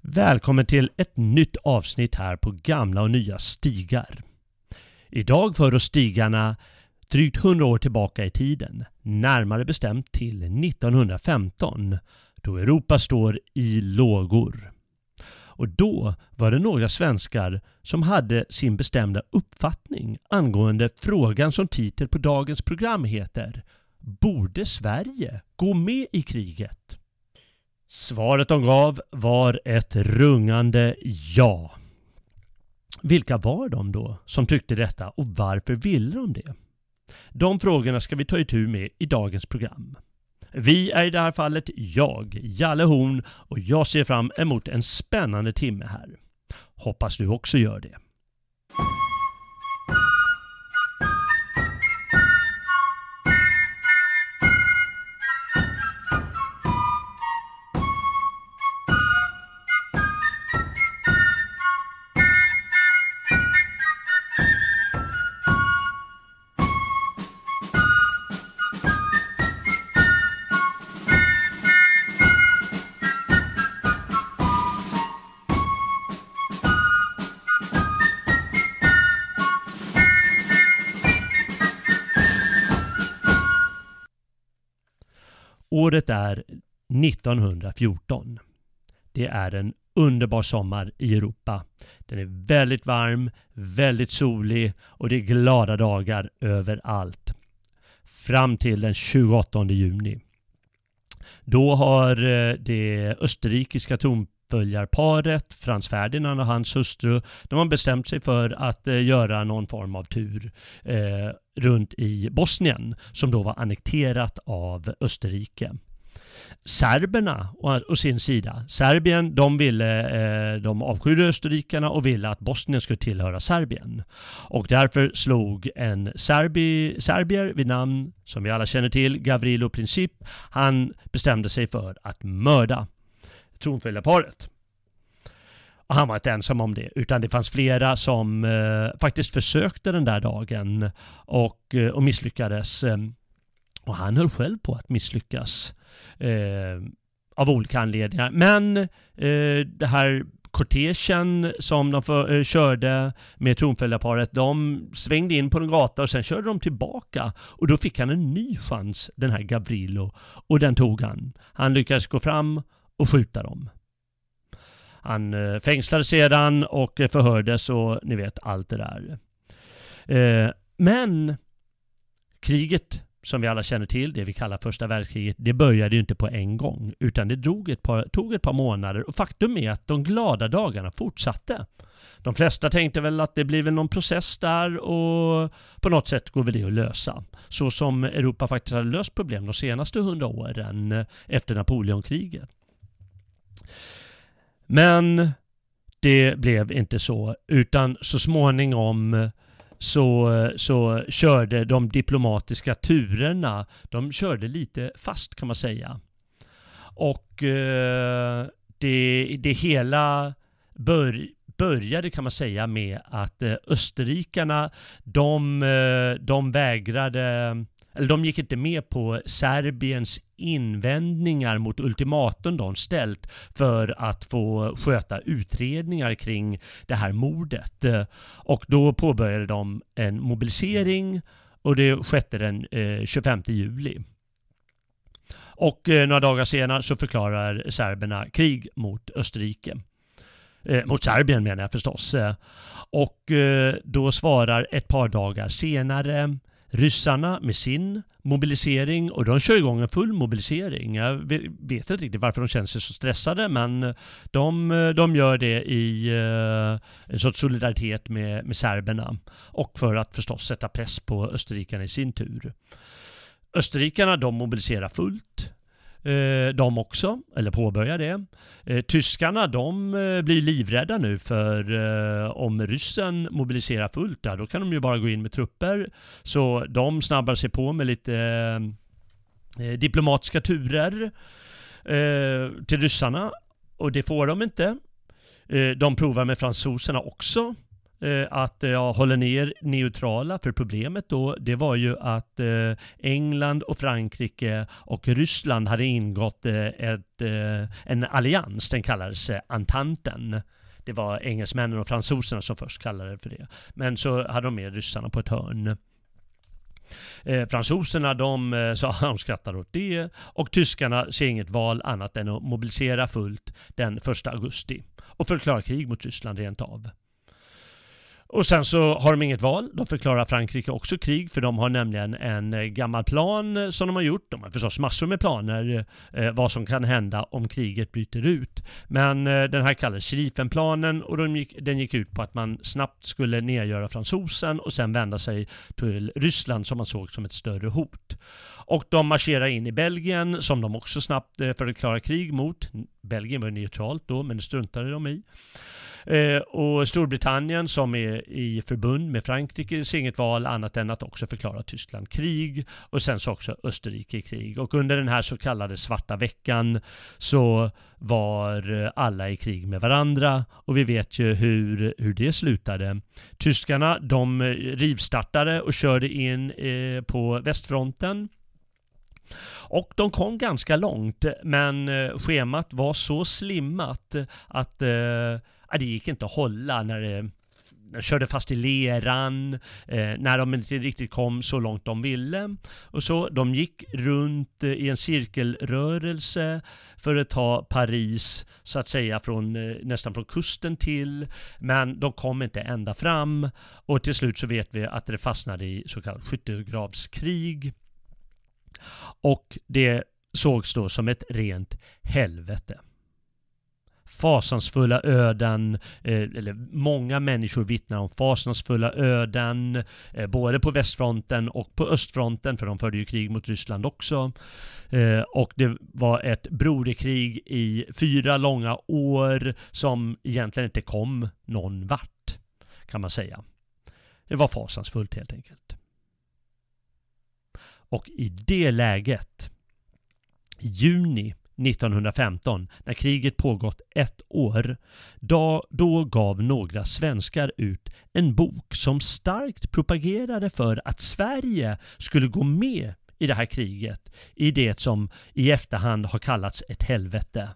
Välkommen till ett nytt avsnitt här på gamla och nya stigar. Idag för oss stigarna drygt 100 år tillbaka i tiden, närmare bestämt till 1915, då Europa står i lågor. Och då var det några svenskar som hade sin bestämda uppfattning angående frågan som titel på dagens program heter Borde Sverige gå med i kriget? Svaret de gav var ett rungande ja. Vilka var de då som tyckte detta och varför ville de det? De frågorna ska vi ta itu med i dagens program. Vi är i det här fallet jag, Jalle Horn och jag ser fram emot en spännande timme här. Hoppas du också gör det. 1914. Det är en underbar sommar i Europa. Den är väldigt varm, väldigt solig och det är glada dagar överallt. Fram till den 28 juni. Då har eh, det österrikiska tronföljarparet Frans Ferdinand och hans hustru de har bestämt sig för att eh, göra någon form av tur eh, runt i Bosnien som då var annekterat av Österrike. Serberna å sin sida, Serbien, de ville, eh, de avskydde österrikarna och ville att Bosnien skulle tillhöra Serbien. Och därför slog en serbi, serbier vid namn, som vi alla känner till, Gavrilo Princip, han bestämde sig för att mörda tronföljarparet. Och han var inte ensam om det, utan det fanns flera som eh, faktiskt försökte den där dagen och, eh, och misslyckades. Eh, och han höll själv på att misslyckas eh, Eh, av olika anledningar. Men eh, det här kortegen som de för, eh, körde med tronföljarparet, de svängde in på en gata och sen körde de tillbaka. Och då fick han en ny chans, den här Gavrilo. Och den tog han. Han lyckades gå fram och skjuta dem. Han eh, fängslades sedan och eh, förhördes och ni vet allt det där. Eh, men kriget som vi alla känner till, det vi kallar första världskriget, det började ju inte på en gång, utan det drog ett par, tog ett par månader och faktum är att de glada dagarna fortsatte. De flesta tänkte väl att det blir väl någon process där och på något sätt går väl det att lösa. Så som Europa faktiskt hade löst problem de senaste hundra åren eh, efter Napoleonkriget. Men det blev inte så, utan så småningom så, så körde de diplomatiska turerna, de körde lite fast kan man säga. Och eh, det, det hela bör, började kan man säga med att eh, österrikarna, de, eh, de vägrade eller de gick inte med på Serbiens invändningar mot ultimatum de ställt för att få sköta utredningar kring det här mordet. Och då påbörjade de en mobilisering och det skedde den eh, 25 juli. Och eh, några dagar senare så förklarar serberna krig mot Österrike. Eh, mot Serbien menar jag förstås. Eh, och då svarar ett par dagar senare ryssarna med sin mobilisering och de kör igång en full mobilisering. Jag vet inte riktigt varför de känner sig så stressade men eh, de, eh, de gör det i eh, en sorts solidaritet med, med serberna och för att förstås sätta press på österrikarna i sin tur. Österrikarna de mobiliserar fullt eh, de också, eller påbörjar det. Eh, tyskarna de eh, blir livrädda nu för eh, om ryssen mobiliserar fullt där, då kan de ju bara gå in med trupper. Så de snabbar sig på med lite eh, eh, diplomatiska turer till ryssarna och det får de inte. de provar med fransoserna också Eh, att eh, jag håller ner neutrala, för problemet då det var ju att eh, England och Frankrike och Ryssland hade ingått ett, en allians, den kallades Antanten. Det var engelsmännen och fransoserna som först kallade det för det. Men så hade de med ryssarna på ett hörn. Eh, fransoserna de, så, de skrattar åt det och tyskarna ser inget val annat än att mobilisera fullt den 1 augusti och förklara krig mot Ryssland rent av. Och sen så har de inget val. De förklarar Frankrike också krig för de har nämligen en eh, gammal plan eh, som de har gjort. De har förstås massor med planer eh, vad som kan hända om kriget bryter ut. Men eh, den här kallas Schrifenplanen och de gick, den gick ut på att man snabbt skulle nedgöra fransosen och sen vända sig till Ryssland som man såg som ett större hot. Och de marscherar in i Belgien som de också snabbt eh, förklarar krig mot. Belgien var neutralt då men det struntade de i. Eh, och Storbritannien som är i förbund med Frankrike ser inget val annat än att också förklara Tyskland krig och sen så också Österrike i krig. Och under den här så kallade svarta veckan så var alla i krig med varandra och vi vet ju hur, hur det slutade. Tyskarna de rivstartade och körde in eh, på västfronten och de kom ganska långt men eh, schemat var så slimmat att eh, det gick inte att hålla när eh, det de körde fast i leran, eh, när de inte riktigt kom så långt de ville. Och så, de gick runt eh, i en cirkelrörelse för att ta Paris, så att säga, från, eh, nästan från kusten till. Men de kom inte ända fram. Och till slut så vet vi att det fastnade i så kallat skyttegravskrig. Och det sågs då som ett rent helvete fasansfulla öden, eh, eller många människor vittnar om fasansfulla öden, eh, både på västfronten och på östfronten, för de förde ju krig mot Ryssland också. Eh, och det var ett broderkrig i fyra långa år som egentligen inte kom någon vart, kan man säga. Det var fasansfullt helt enkelt. Och i det läget, i juni 1915, när kriget pågått ett år, då, då gav några svenskar ut en bok som starkt propagerade för att Sverige skulle gå med i det här kriget, i det som i efterhand har kallats ett helvete.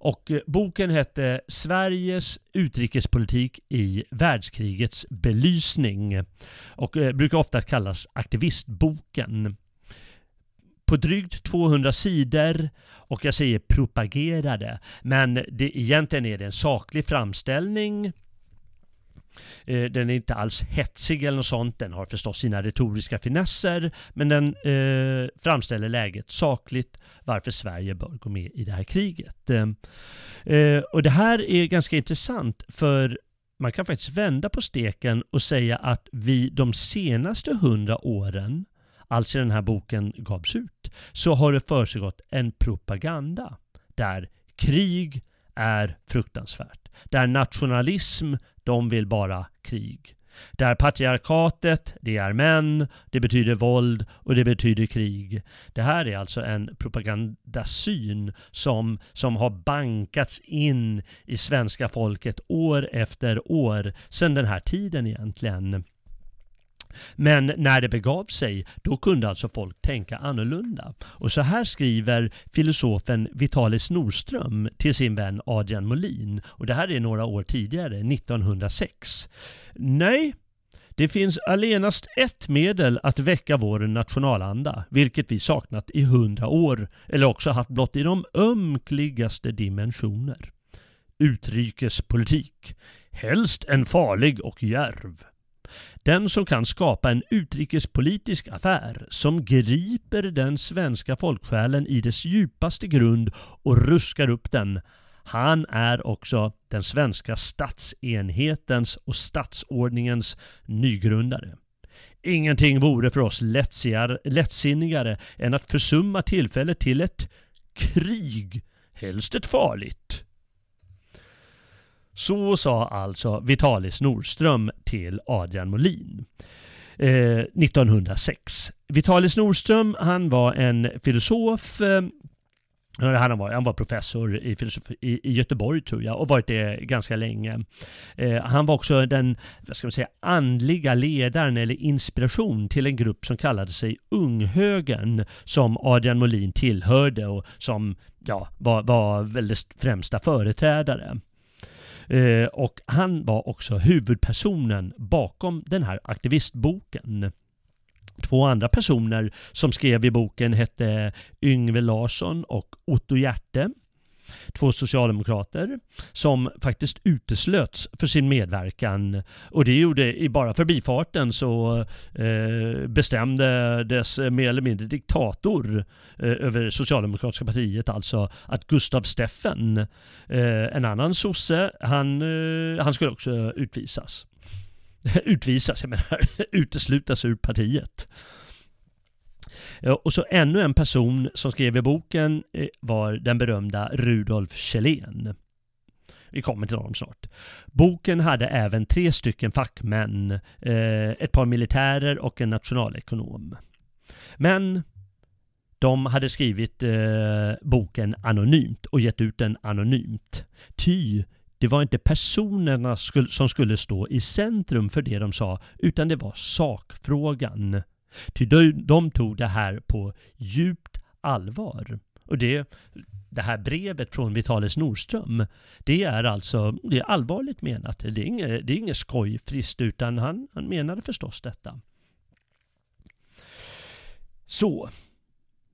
Och eh, boken hette Sveriges utrikespolitik i världskrigets belysning och eh, brukar ofta kallas aktivistboken på drygt 200 sidor och jag säger propagerade. Men det, egentligen är det en saklig framställning. Eh, den är inte alls hetsig eller något sånt. Den har förstås sina retoriska finesser. Men den eh, framställer läget sakligt varför Sverige bör gå med i det här kriget. Eh, eh och det här är ganska intressant för man kan faktiskt vända på steken och säga att vi de senaste hundra åren alltså den här boken gavs ut, så har det försiggått en propaganda där krig är fruktansvärt. Där nationalism, de vill bara krig. Där patriarkatet, det är män, det betyder våld och det betyder krig. Det här är alltså en propagandasyn som, som har bankats in i svenska folket år efter år, sedan den här tiden egentligen. Men när det begav sig, då kunde alltså folk tänka annorlunda. Och så här skriver filosofen Vitalis Nordström till sin vän Adrian Molin. Och det här är några år tidigare, 1906. Nej, det finns allenast ett medel att väcka vår nationalanda, vilket vi saknat i hundra år, eller också haft blott i de ömkligaste dimensioner. Utrikespolitik, helst en farlig och järv. Den som kan skapa en utrikespolitisk affär som griper den svenska folksjälen i dess djupaste grund och ruskar upp den. Han är också den svenska statsenhetens och statsordningens nygrundare. Ingenting vore för oss lättsinnigare än att försumma tillfället till ett krig, helst ett farligt. Så sa alltså Vitalis Nordström till Adrian Molin. Eh, 1906. Vitalis Nordström han var en filosof eh, Han var, han var professor i filosofi i, Göteborg tror jag och varit det ganska länge. Eh, han var också den, vad ska man säga, andliga ledaren eller inspiration till en grupp som kallade sig Unghögern som Adrian Molin tillhörde och som ja, var, var väldigt främsta företrädare. Eh, och han var också huvudpersonen bakom den här aktivistboken. Två andra personer som skrev i boken hette Yngve Larsson och Otto Hjärte. Två socialdemokrater som faktiskt uteslöts för sin medverkan. Och det gjorde i bara förbifarten så eh, bestämde dess eh, mer eller mindre diktator eh, över socialdemokratiska partiet alltså att Gustav Steffen, eh, en annan sosse, han, eh, han skulle också utvisas. utvisas, jag menar uteslutas ur partiet. Eh, och så ännu en person som skrev i boken eh, var den berömda Rudolf Kjellén. Vi kommer till honom snart. Boken hade även tre stycken fackmän, eh, ett par militärer och en nationalekonom. Men de hade skrivit boken anonymt och gett ut den anonymt. Ty det var inte personerna som skulle stå i centrum för det de sa, utan det var sakfrågan. Ty de tog det här på djupt allvar. Och det, det här brevet från Vitalis Nordström, det är alltså det är allvarligt menat. Det är inget, det är inget skojfriskt, utan han, han menade förstås detta. Så,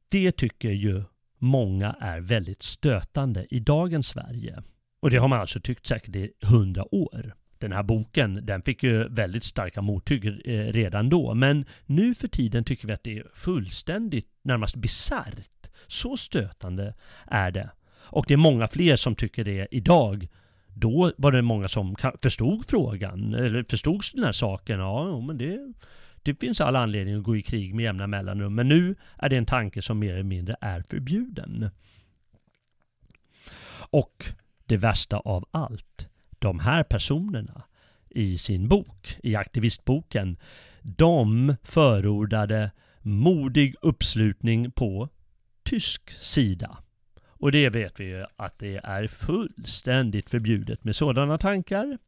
det tycker ju många är väldigt stötande i dagens Sverige. Och det har man alltså tyckt säkert i hundra år. Den här boken, den fick ju väldigt starka mothugg eh, redan då. Men nu för tiden tycker vi att det är fullständigt, närmast bisarrt. Så stötande är det. Och det är många fler som tycker det idag. Då var det många som förstod frågan, eller förstod den här saken. Ja, men det, det finns all anledning att gå i krig med jämna mellanrum. Men nu är det en tanke som mer eller mindre är förbjuden. Och det värsta av allt, de här personerna i sin bok, i aktivistboken, de förordade modig uppslutning på tysk sida. Och det vet vi ju att det är fullständigt förbjudet med sådana tankar.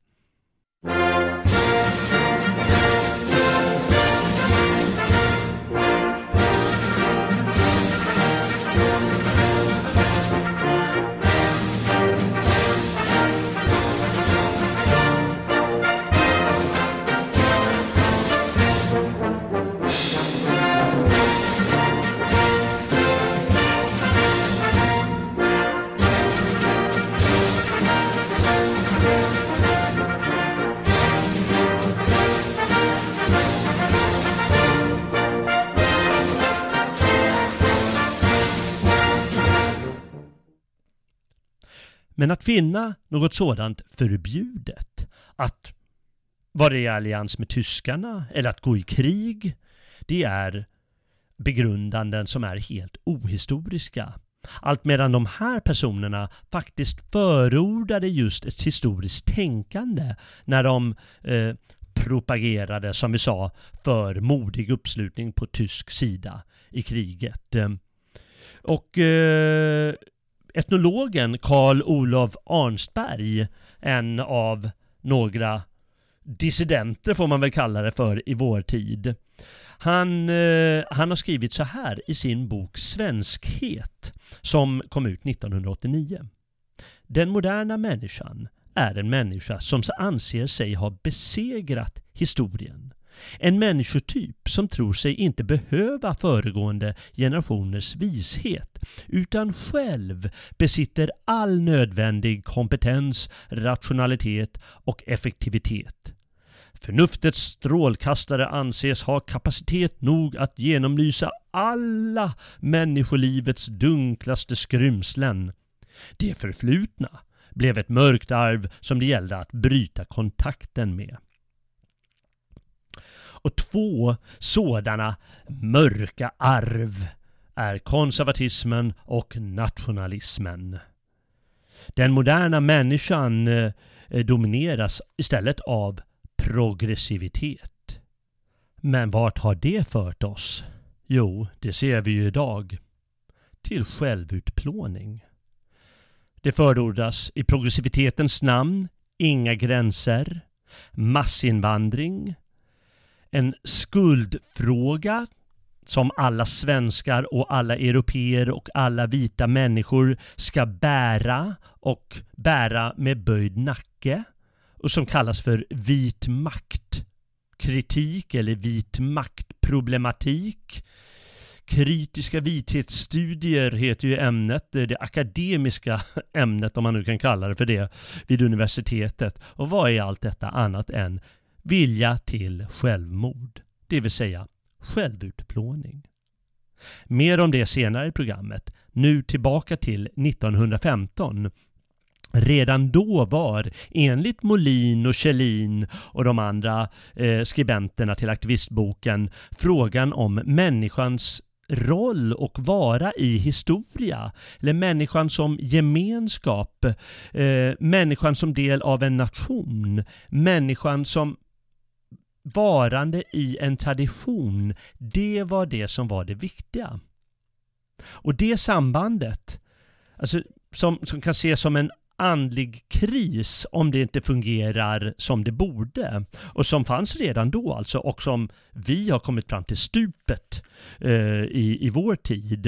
Men att finna något sådant förbjudet, att vara i allians med tyskarna eller att gå i krig, det är begrundanden som är helt ohistoriska. Allt medan de här personerna faktiskt förordade just ett historiskt tänkande när de eh, propagerade, som vi sa, för modig uppslutning på tysk sida i kriget. Och eh, etnologen Karl Olof Arnsberg, en av några dissidenter får man väl kalla det för i vår tid. Han, eh, han har skrivit så här i sin bok Svenskhet som kom ut 1989. Den moderna människan är en människa som anser sig ha besegrat historien. En människotyp som tror sig inte behöva föregående generationers vishet utan själv besitter all nödvändig kompetens, rationalitet och effektivitet. Förnuftets strålkastare anses ha kapacitet nog att genomlysa alla människolivets dunklaste skrymslen. Det förflutna blev ett mörkt arv som det gällde att bryta kontakten med. Och två sådana mörka arv är konservatismen och nationalismen. Den moderna människan eh, domineras istället av progressivitet. Men vart har det fört oss? Jo, det ser vi ju idag. till självutplåning. Det förordas i progressivitetens namn inga gränser, massinvandring, en skuldfråga som alla svenskar och alla europeer och alla vita människor ska bära och bära med böjd nacke och som kallas för vit makt kritik eller vit maktproblematik. Kritiska vithetsstudier heter ju ämnet, det akademiska ämnet om man nu kan kalla det för det, vid universitetet. Och vad är allt detta annat än vilja till självmord? Det vill säga självutplåning. Mer om det senare i programmet. Nu tillbaka till 1915 redan då var, enligt Molin och Kjellin och de andra eh, skribenterna till aktivistboken, frågan om människans roll och vara i historia. Eller människan som gemenskap, eh, människan som del av en nation, människan som varande i en tradition. Det var det som var det viktiga. Och det sambandet, alltså, som, som kan ses som en andlig kris om det inte fungerar som det borde. Och som fanns redan då alltså och som vi har kommit fram till stupet eh, i, i vår tid.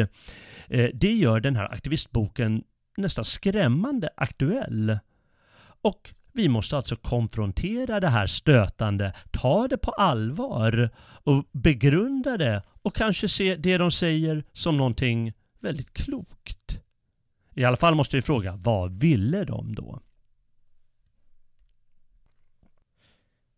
Eh, det gör den här aktivistboken nästan skrämmande aktuell. Och vi måste alltså konfrontera det här stötande, ta det på allvar och begrunda det och kanske se det de säger som någonting väldigt klokt. I alla fall måste vi fråga, vad ville de då?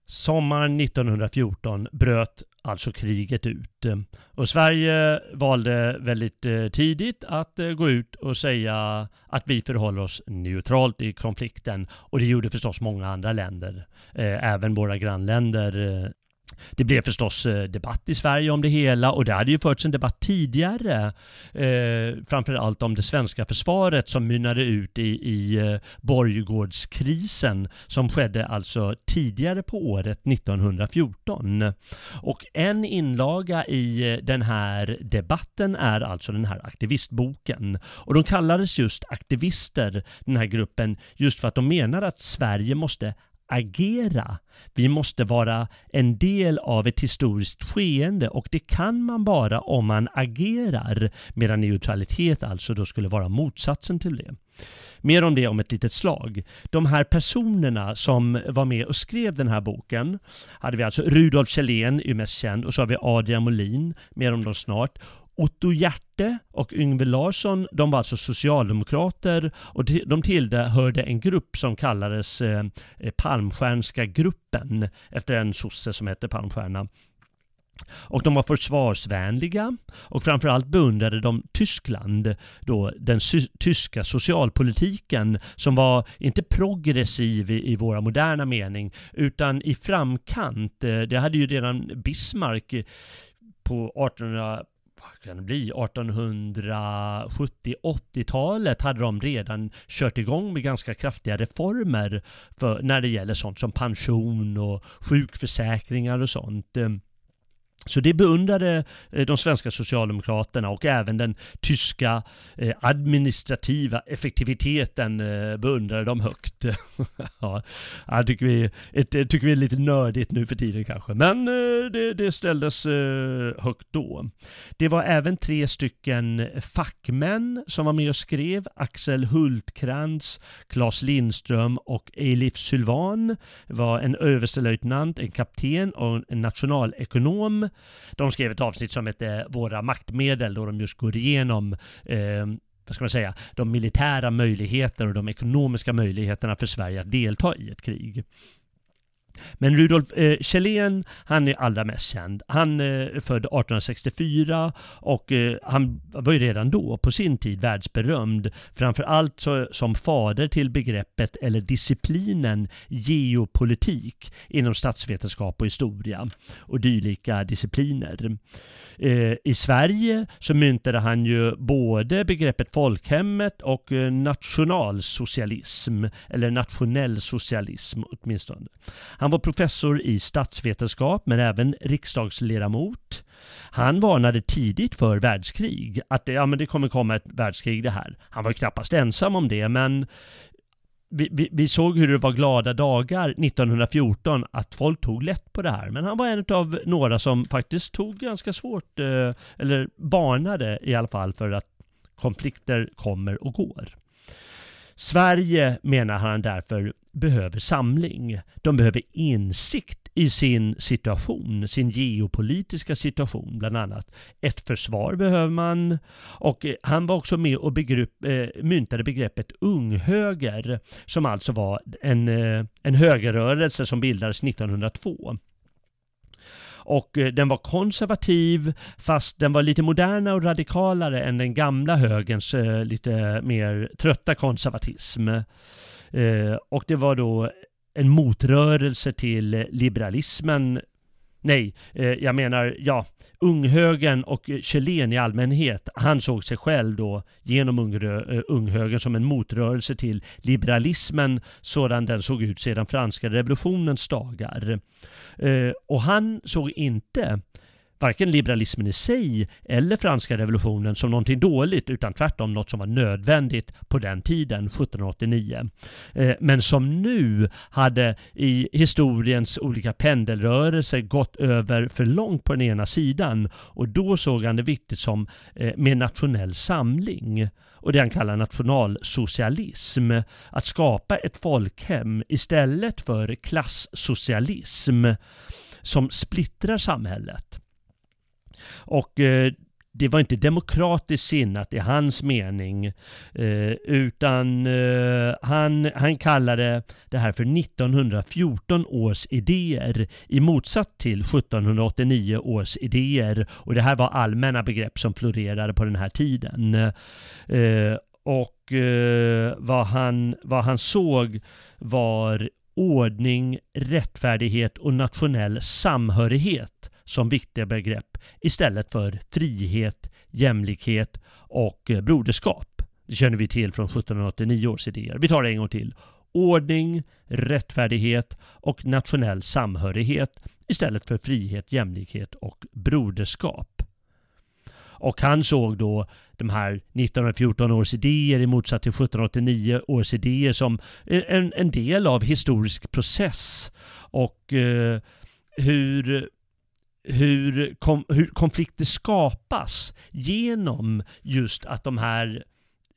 Sommaren 1914 bröt alltså kriget ut. Och Sverige valde väldigt eh, tidigt att eh, gå ut och säga att vi förhåller oss neutralt i konflikten. Och det gjorde förstås många andra länder. Eh, även våra grannländer det blev förstås eh, debatt i Sverige om det hela och det hade ju förts en debatt tidigare. Eh, framförallt om det svenska försvaret som mynnade ut i, i Borgårdskrisen Borggårdskrisen som skedde alltså tidigare på året 1914. Och en inlaga i eh, den här debatten är alltså den här aktivistboken. Och de kallades just aktivister, den här gruppen, just för att de menar att Sverige måste agera. Vi måste vara en del av ett historiskt skeende och det kan man bara om man agerar medan neutralitet alltså då skulle vara motsatsen till det. Mer om det om ett litet slag. De här personerna som var med och skrev den här boken hade vi alltså Rudolf Kjellén, är mest känd, och så har vi Adrian Molin, mer om dem snart. Otto Hjärte och Yngve Larsson, de var alltså socialdemokrater och de tillhörde en grupp som kallades eh, eh, Palmstjärnska gruppen efter en sosse som hette Palmstierna. Och de var försvarsvänliga och framförallt beundrade de Tyskland, då den tyska socialpolitiken som var inte progressiv i, i våra moderna mening utan i framkant. Eh, det hade ju redan Bismarck eh, på 1800 vad kan det bli, 1870-80-talet hade de redan kört igång med ganska kraftiga reformer för, när det gäller sånt som pension och sjukförsäkringar och sånt. Ehm, så det beundrade eh, de svenska socialdemokraterna och även den tyska eh, administrativa effektiviteten eh, beundrade de högt. ja, det tycker vi, det tycker vi är lite nördigt nu för tiden kanske, men det, det ställdes högt då. Det var även tre stycken fackmän som var med och skrev, Axel Hultkrantz, Claes Lindström och Elif Sylvan var en överstelöjtnant, en kapten och en nationalekonom de skrev ett avsnitt som hette Våra maktmedel då de just går igenom eh, vad ska man säga, de militära möjligheterna och de ekonomiska möjligheterna för Sverige att delta i ett krig. Men Rudolf eh, Kjellén, han är allra mest känd. Han eh, är eh, född 1864 och eh, han var ju redan då på sin tid världsberömd. Framförallt så, som fader till begreppet eller disciplinen geopolitik inom statsvetenskap och historia och dylika discipliner. Eh, I Sverige så myntade han ju både begreppet folkhemmet och eh, nationalsocialism, eller nationell socialism åtminstone. Han han var professor i statsvetenskap men även riksdagsledamot Han varnade tidigt för världskrig, att det, ja, men det kommer komma ett världskrig det här. Han var knappast ensam om det, men vi, vi, vi, såg hur det var glada dagar 1914 att folk tog lätt på det här. Men han var en av några som faktiskt tog ganska svårt, eh, eller varnade i alla fall för att konflikter kommer och går. Sverige menar han därför behöver samling. De behöver insikt i sin situation, sin geopolitiska situation bland annat. Ett försvar behöver man och eh, han var också med och begrepp, eh, myntade begreppet unghöger som alltså var en, eh, en högerrörelse som bildades 1902 och eh, den var konservativ fast den var lite modernare och radikalare än den gamla högerns eh, lite mer trötta konservatism. Eh, och det var då en motrörelse till liberalismen Nej, eh, jag menar, ja, unghögern och Kjellén i allmänhet, han såg sig själv då genom eh, unghögern som en motrörelse till liberalismen sådan den såg ut sedan franska revolutionens dagar. Eh, och han såg inte varken liberalismen i sig eller franska revolutionen som någonting dåligt utan tvärtom något som var nödvändigt på den tiden, 1789. Eh, men som nu hade i historiens olika pendelrörelser gått över för långt på den ena sidan och då såg han det viktigt som eh, med nationell samling och det han kallar nationalsocialism. Att skapa ett folkhem istället för klassocialism som splittrar samhället. Och eh, det var inte demokratiskt sinnat i hans mening, eh, utan eh, han, han kallade det här för 1914 års idéer i motsats till 1789 års idéer. Och det här var allmänna begrepp som florerade på den här tiden. Eh, och eh, vad, han, vad han såg var ordning, rättfärdighet och nationell samhörighet som viktiga begrepp istället för frihet, jämlikhet och eh, broderskap. Det känner vi till från 1789 års idéer. Vi tar det en gång till. Ordning, rättfärdighet och nationell samhörighet istället för frihet, jämlikhet och broderskap. Och han såg då de här 1914 års idéer i motsats till 1789 års idéer som en, en del av historisk process och eh, hur hur, kom, hur konflikter skapas genom just att de här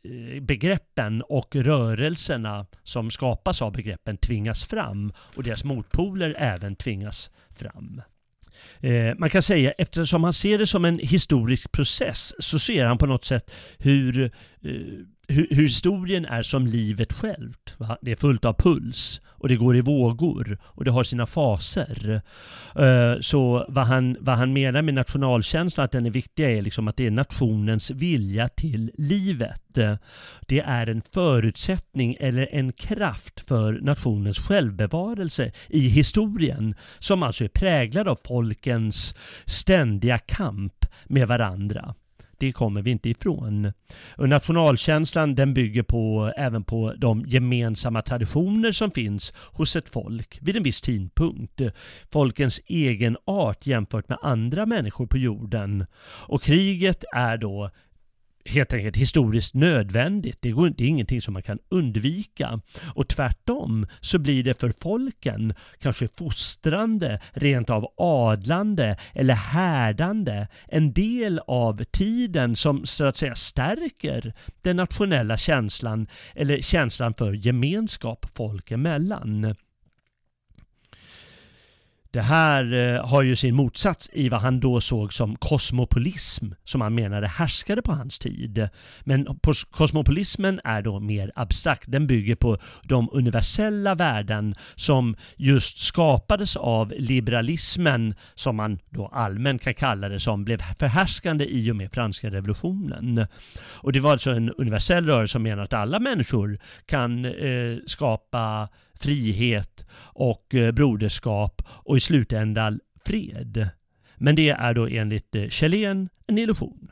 eh, begreppen och rörelserna som skapas av begreppen tvingas fram och deras motpoler även tvingas fram. Eh, man kan säga eftersom han ser det som en historisk process så ser han på något sätt hur, Eh, hur, historien är som livet självt. Det är fullt av puls och det går i vågor och det har sina faser. Eh, så vad han, vad han menar med nationalkänslan, att den är viktig, är liksom att det är nationens vilja till livet. Det är en förutsättning eller en kraft för nationens självbevarelse i historien som alltså är präglad av folkens ständiga kamp med varandra det kommer vi inte ifrån. Och nationalkänslan den bygger på, även på de gemensamma traditioner som finns hos ett folk vid en viss tidpunkt. Folkens egen art jämfört med andra människor på jorden. Och kriget är då helt enkelt historiskt nödvändigt. Det, går, det är ingenting som man kan undvika. Och tvärtom så blir det för folken kanske fostrande, rent av adlande eller härdande. En del av tiden som så att säga stärker den nationella känslan eller känslan för gemenskap folk emellan. Det här eh, har ju sin motsats i vad han då såg som kosmopolism, som han menade härskade på hans tid. Men kosmopolismen är då mer abstrakt. Den bygger på de universella värden som just skapades av liberalismen, som man då allmänt kan kalla det, som blev förhärskande i och med franska revolutionen. Och det var alltså en universell rörelse som menar att alla människor kan eh, skapa frihet och eh, broderskap och i slutändan fred. Men det är då enligt eh, Kjellén en illusion.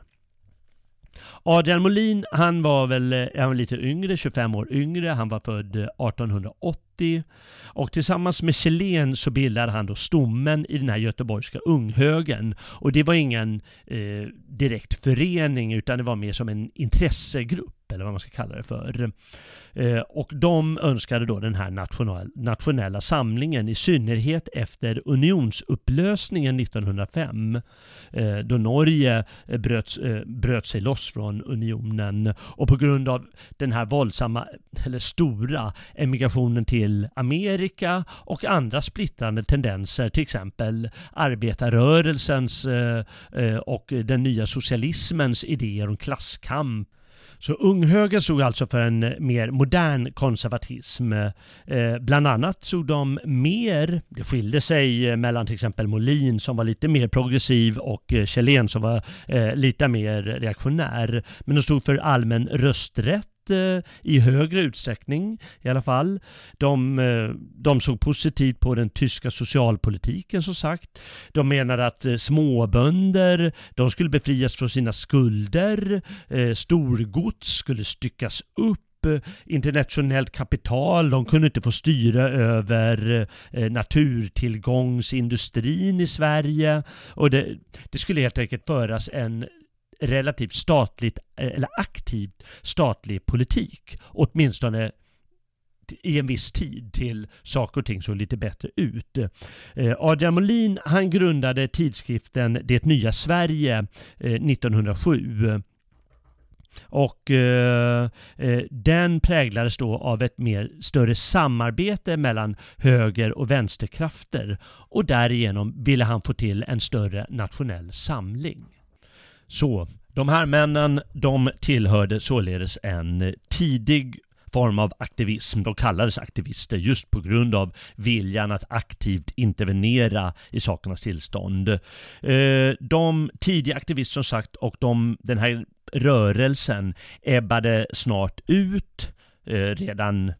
Adrian Molin, han var väl eh, han var lite yngre, 25 år yngre. Han var född 1880. Och tillsammans med Kjellén så bildade han då stommen i den här göteborgska unghögen. Och det var ingen eh, direkt förening utan det var mer som en intressegrupp eller vad man ska kalla det för. Eh, och de önskade då den här national, nationella samlingen i synnerhet efter unionsupplösningen 1905 eh, då Norge eh, bröt, bröt sig loss från unionen och på grund av den här våldsamma eller stora emigrationen till Amerika och andra splittrande tendenser till exempel arbetarrörelsens och den nya socialismens idéer om klasskamp så unghögern stod alltså för en eh, mer modern konservatism. Eh, bland annat såg de mer, det skilde sig eh, mellan till exempel Molin som var lite mer progressiv och Kjellén som var lite mer reaktionär. Men de stod för allmän rösträtt Eh, i högre utsträckning i alla fall. De, eh, de såg positivt på den tyska socialpolitiken som sagt. De menade att eh, småbönder, de skulle befrias från sina skulder. Storgods skulle styckas upp internationellt kapital, de kunde inte få styra över naturtillgångsindustrin i Sverige och det, det skulle helt enkelt föras en relativt statligt eh, eller aktivt statlig politik. Åtminstone i en viss tid till saker och ting såg lite bättre ut. Eh, Adrian Molin han grundade tidskriften Det nya Sverige eh, 1907 och eh, den präglades då av ett mer större samarbete mellan höger och vänsterkrafter och därigenom ville han få till en större nationell samling. Så de här männen, de tillhörde således en tidig form av aktivism. De kallades aktivister just på grund av viljan att aktivt intervenera i sakernas tillstånd. Eh, de tidiga aktivister som sagt och de, den här rörelsen ebbade snart ut eh, redan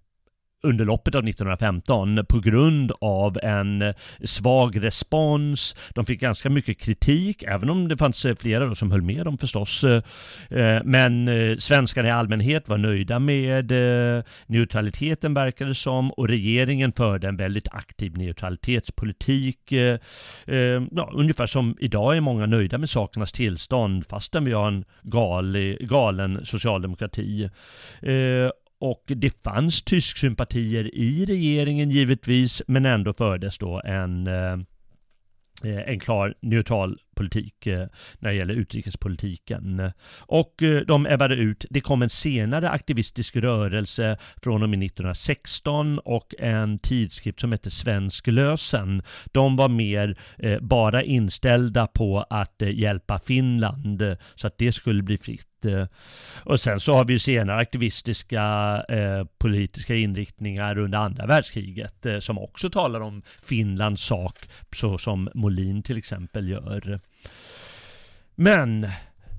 under loppet av 1915 på grund av en svag respons. De fick ganska mycket kritik, även om det fanns eh, flera som höll med dem förstås. Eh, eh, men svenskarna i allmänhet var nöjda med neutraliteten verkade som och regeringen förde en väldigt aktiv neutralitetspolitik. Ja, ungefär som idag är många nöjda med sakernas tillstånd fastän vi har en gal, galen socialdemokrati. Och det fanns tysksympatier i regeringen givetvis, men ändå fördes då en, eh, eh, en klar neutral politik eh, när det gäller utrikespolitiken. Och eh, de ebbade ut. Det kom en senare aktivistisk rörelse från och med 1916 och en tidskrift som hette Svensk lösen. De var mer eh, bara inställda på att hjälpa Finland så att det skulle bli fritt och sen så har vi ju senare aktivistiska eh, politiska inriktningar under andra världskriget eh, som också talar om Finlands sak, så som Molin till exempel gör. Men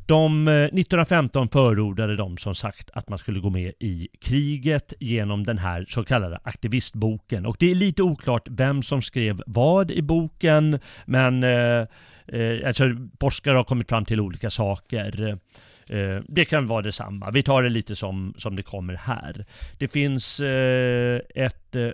de, eh, 1915 förordade de som sagt att man skulle gå med i kriget genom den här så kallade aktivistboken. Och det är lite oklart vem som skrev vad i boken, men eh, eh alltså, forskare har kommit fram till olika saker. Eh, det kan vara detsamma. Vi tar det lite som, som det kommer här. Det finns eh, ett eh,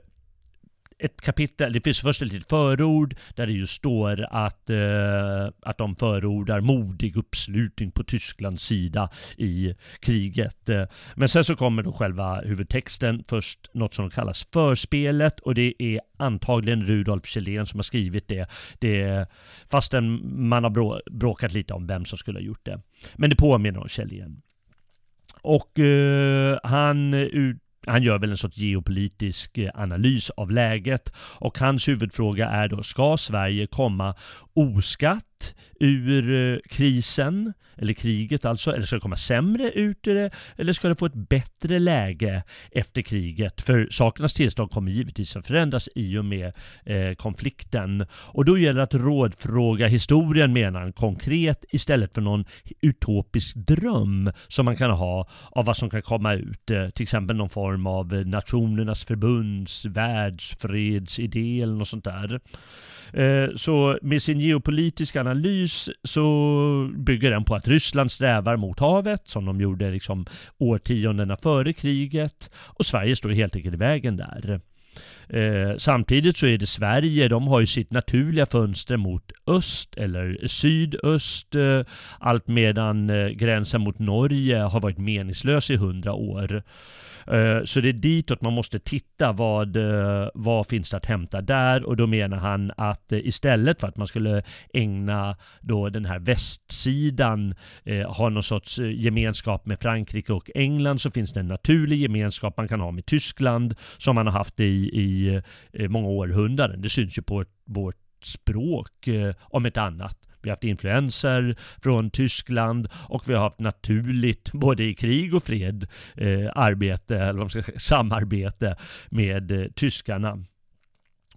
ett kapitel, det finns först ett litet förord där det just står att, eh, att de förordar modig uppslutning på Tysklands sida i kriget. Eh, men sen så kommer då själva huvudtexten, först något som kallas förspelet och det är antagligen Rudolf Kjellén som har skrivit det. det fastän man har bråkat lite om vem som skulle ha gjort det. Men det påminner om Kjellén. Och eh, han ut han gör väl en sorts geopolitisk eh, analys av läget. Och hans huvudfråga är då, ska Sverige komma oskatt ur eh, krisen, eller kriget alltså, eller ska det komma sämre ut ur det, eller ska det få ett bättre läge efter kriget? För sakernas tillstånd kommer givetvis att förändras i och med eh, konflikten. Och då gäller det att rådfråga historien menar han konkret istället för någon utopisk dröm som man kan ha av vad som kan komma ut. Eh, till exempel någon form av Nationernas förbunds världsfredsidé eller något sånt där. Eh, så med sin geopolitisk analys så bygger den på att Ryssland strävar mot havet som de gjorde liksom årtiondena före kriget och Sverige står helt enkelt i vägen där. Eh, samtidigt så är det Sverige, de har ju sitt naturliga fönster mot öst eller sydöst, eh, allt medan eh, gränsen mot Norge har varit meningslös i hundra år. Eh, så det är ditåt man måste titta. Vad, eh, vad finns det att hämta där? Och då menar han att eh, istället för att man skulle ägna då den här västsidan, ha någon sorts gemenskap med Frankrike och England, så finns det en naturlig gemenskap man kan ha med Tyskland, som man har haft i, i många århundraden. Det syns ju på vårt språk om ett annat. Vi har haft influenser från Tyskland och vi har haft naturligt, både i krig och fred, eh, arbete, eller vad man ska säga, samarbete med eh, tyskarna.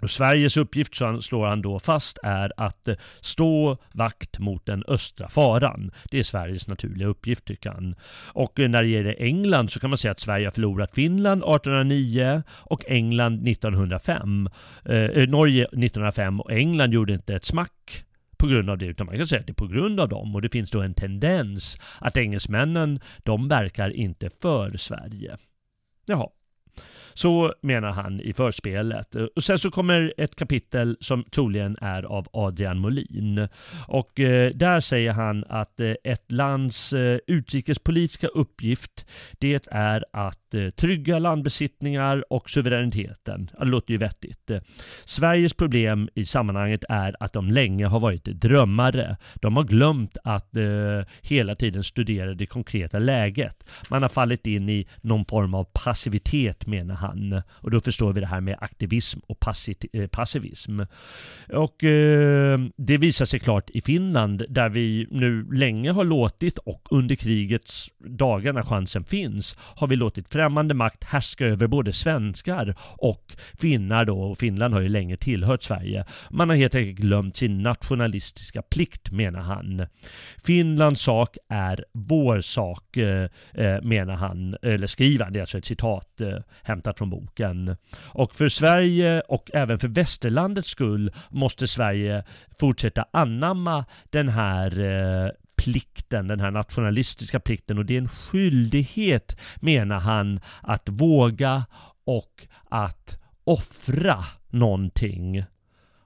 Och Sveriges uppgift, slår han då fast, är att eh, stå vakt mot den östra faran. Det är Sveriges naturliga uppgift, tycker han. Och eh, när det gäller England så kan man säga att Sverige har förlorat Finland 1809 och England 1905. Eh, eh, Norge 1905 och England gjorde inte ett smack på grund av det, utan man kan säga att det är på grund av dem. Och det finns då en tendens att engelsmännen, de verkar inte för Sverige. Jaha. Så menar han i förspelet. Och sen så kommer ett kapitel som troligen är av Adrian Molin. Och eh, där säger han att eh, ett lands eh, utrikespolitiska uppgift det är att Eh, trygga landbesittningar och suveräniteten. Det låter ju vettigt. Eh, Sveriges problem i sammanhanget är att de länge har varit drömmare. De har glömt att eh, hela tiden studera det konkreta läget. Man har fallit in i någon form av passivitet menar han. Och då förstår vi det här med aktivism och passivism. Och eh, det visar sig klart i Finland där vi nu länge har låtit och under krigets dagar när chansen finns har vi låtit främmande makt härska över både svenskar och finnar då. Och Finland har ju länge tillhört Sverige. Man har helt enkelt glömt sin nationalistiska plikt menar han. Finlands sak är vår sak eh, eh, menar han, eller skriver han, det är alltså ett citat eh, hämtat från boken. Och för Sverige och även för västerlandets skull måste Sverige fortsätta anamma den här plikten, den här nationalistiska plikten och det är en skyldighet menar han att våga och att offra någonting.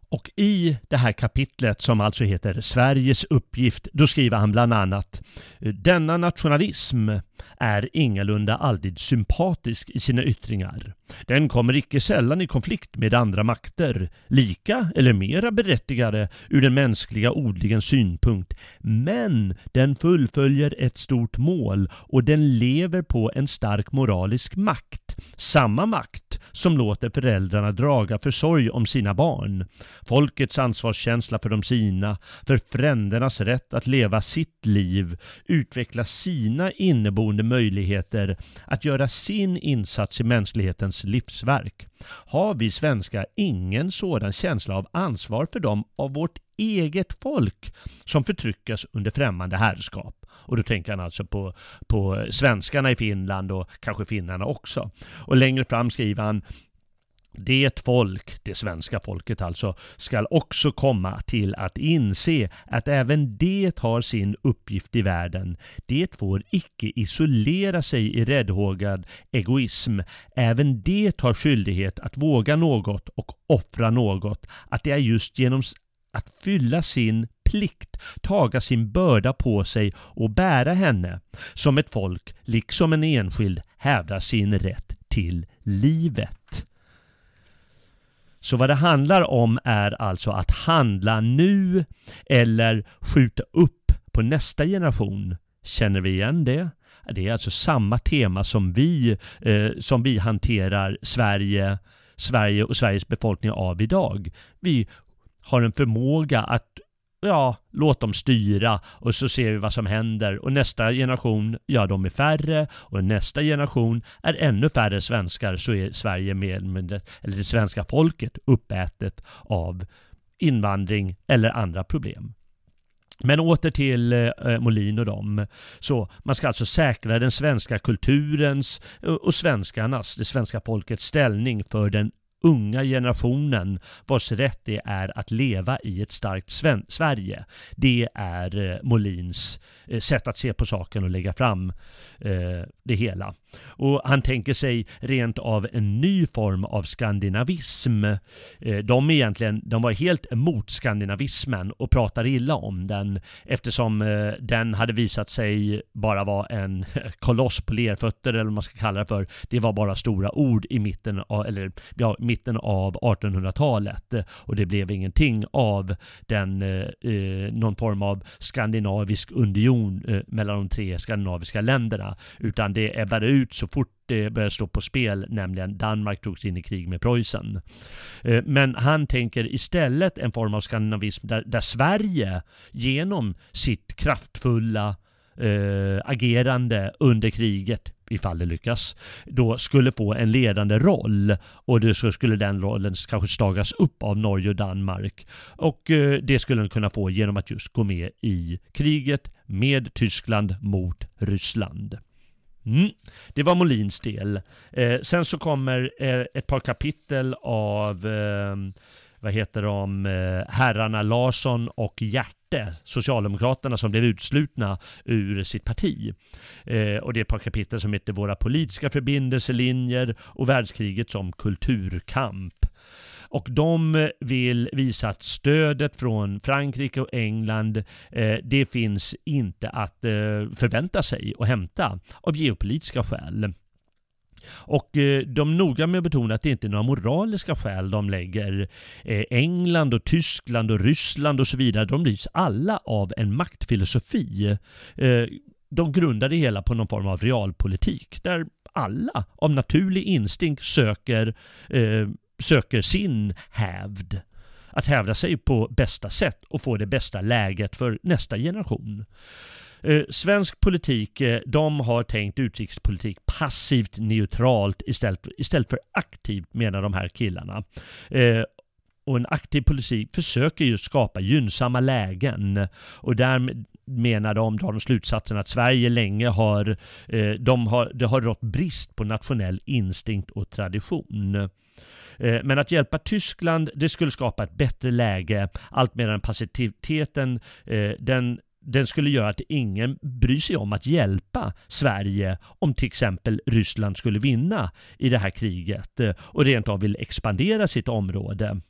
Och i det här kapitlet som alltså heter Sveriges uppgift, då skriver han bland annat Denna nationalism är ingalunda alltid sympatisk i sina yttringar. Den kommer icke sällan i konflikt med andra makter, lika eller mera berättigade ur den mänskliga odlingens synpunkt. Men den fullföljer ett stort mål och den lever på en stark moralisk makt. Samma makt som låter föräldrarna draga försorg om sina barn. Folkets ansvarskänsla för de sina, för frändernas rätt att leva sitt liv, utveckla sina inneboende möjligheter att göra sin insats i mänsklighetens livsverk. Har vi svenskar ingen sådan känsla av ansvar för dem av vårt eget folk som förtryckas under främmande herrskap. Och då tänker han alltså på, på svenskarna i Finland och kanske finnarna också. Och längre fram skriver han det folk, det svenska folket alltså, skall också komma till att inse att även det har sin uppgift i världen. Det får icke isolera sig i räddhågad egoism. Även det har skyldighet att våga något och offra något. Att det är just genom att fylla sin plikt, taga sin börda på sig och bära henne, som ett folk, liksom en enskild, hävdar sin rätt till livet. Så vad det handlar om är alltså att handla nu eller skjuta upp på nästa generation. Känner vi igen det? Det är alltså samma tema som vi, eh, som vi hanterar Sverige, Sverige och Sveriges befolkning av idag. Vi har en förmåga att ja, låt dem styra och så ser vi vad som händer. Och nästa generation, ja de är färre och nästa generation är ännu färre svenskar så är Sverige med, med det eller det svenska folket uppätet av invandring eller andra problem. Men åter till eh, eh Molin och dem. Så man ska alltså säkra den svenska kulturens eh, och svenskarnas, det svenska folkets ställning för den unga generationen vars rätt det är att leva i ett starkt Sverige. Det är eh, Molins eh, sätt att se på saken och lägga fram eh, det hela. Och han tänker sig rent av en ny form av skandinavism. Eh, de, egentligen, de var helt emot skandinavismen och pratade illa om den eftersom eh, den hade visat sig bara vara en koloss på lerfötter eller vad man ska kalla det för. Det var bara stora ord i mitten av, eller, ja, mitten av 1800-talet och det blev ingenting av den, eh, eh, någon form av skandinavisk union eh, mellan de tre skandinaviska länderna utan det ebbade ut så fort det började stå på spel, nämligen Danmark togs in i krig med Preussen. Eh, men han tänker istället en form av skandinavism där, där Sverige genom sitt kraftfulla eh, agerande under kriget ifall det lyckas, då skulle få en ledande roll och då skulle den rollen kanske stagas upp av Norge och Danmark. Och eh, det skulle den kunna få genom att just gå med i kriget med Tyskland mot Ryssland. Mm. Det var Molins del. Eh, sen så kommer eh, ett par kapitel av eh, vad heter de, eh, herrarna Larsson och Hjärte, Socialdemokraterna som blev utslutna ur sitt parti. Eh, och det är ett par kapitel som heter Våra politiska förbindelselinjer och världskriget som kulturkamp. Och de vill visa att stödet från Frankrike och England, eh, det finns inte att eh, förvänta sig och hämta av geopolitiska skäl. Och eh, de är noga med att betona att det inte är några moraliska skäl de lägger. Eh, England och Tyskland och Ryssland och så vidare, de drivs alla av en maktfilosofi. Eh, de grundar det hela på någon form av realpolitik där alla av naturlig instinkt söker, söker sin hävd att hävda sig på bästa sätt och få det bästa läget för nästa generation. Eh, svensk politik, eh, de har tänkt utrikespolitik passivt neutralt istället, istället för aktivt menar de här killarna. Eh, och en aktiv politik försöker just skapa gynnsamma lägen och där menar de, drar de slutsatsen att Sverige länge har, eh, de har, det har rått brist på nationell instinkt och tradition. Eh, men att hjälpa Tyskland, det skulle skapa ett bättre läge, allt medan passiviteten, eh, den den skulle göra att ingen bryr sig om att hjälpa Sverige om till exempel Ryssland skulle vinna i det här kriget eh, och rent av vill expandera sitt område.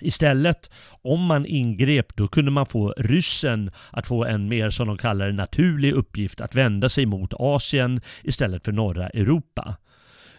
Istället, om man ingrep, då kunde man få ryssen att få en mer, som de kallar det, naturlig uppgift att vända sig mot Asien istället för norra Europa.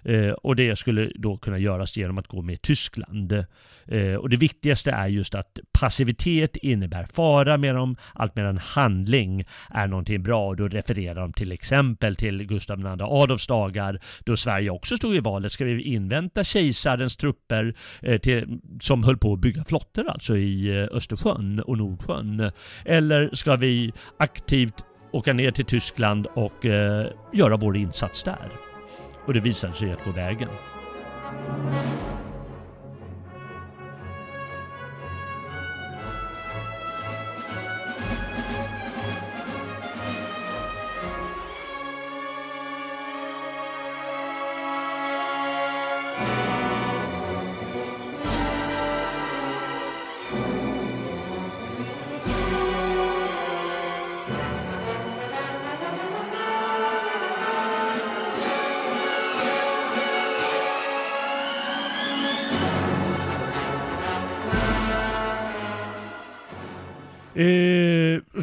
Eh, och det skulle då kunna göras genom att gå med Tyskland. Eh, och det viktigaste är just att passivitet innebär fara med dem, allt medan handling är någonting bra. Och då refererar de till exempel till Gustav II Adolfs dagar då Sverige också stod i valet. Ska vi invänta kejsarens trupper eh, till, som höll på att bygga flottor alltså i eh, Östersjön och Nordsjön? Eller ska vi aktivt åka ner till Tyskland och eh, göra vår insats där? Och det visade sig att gå vägen.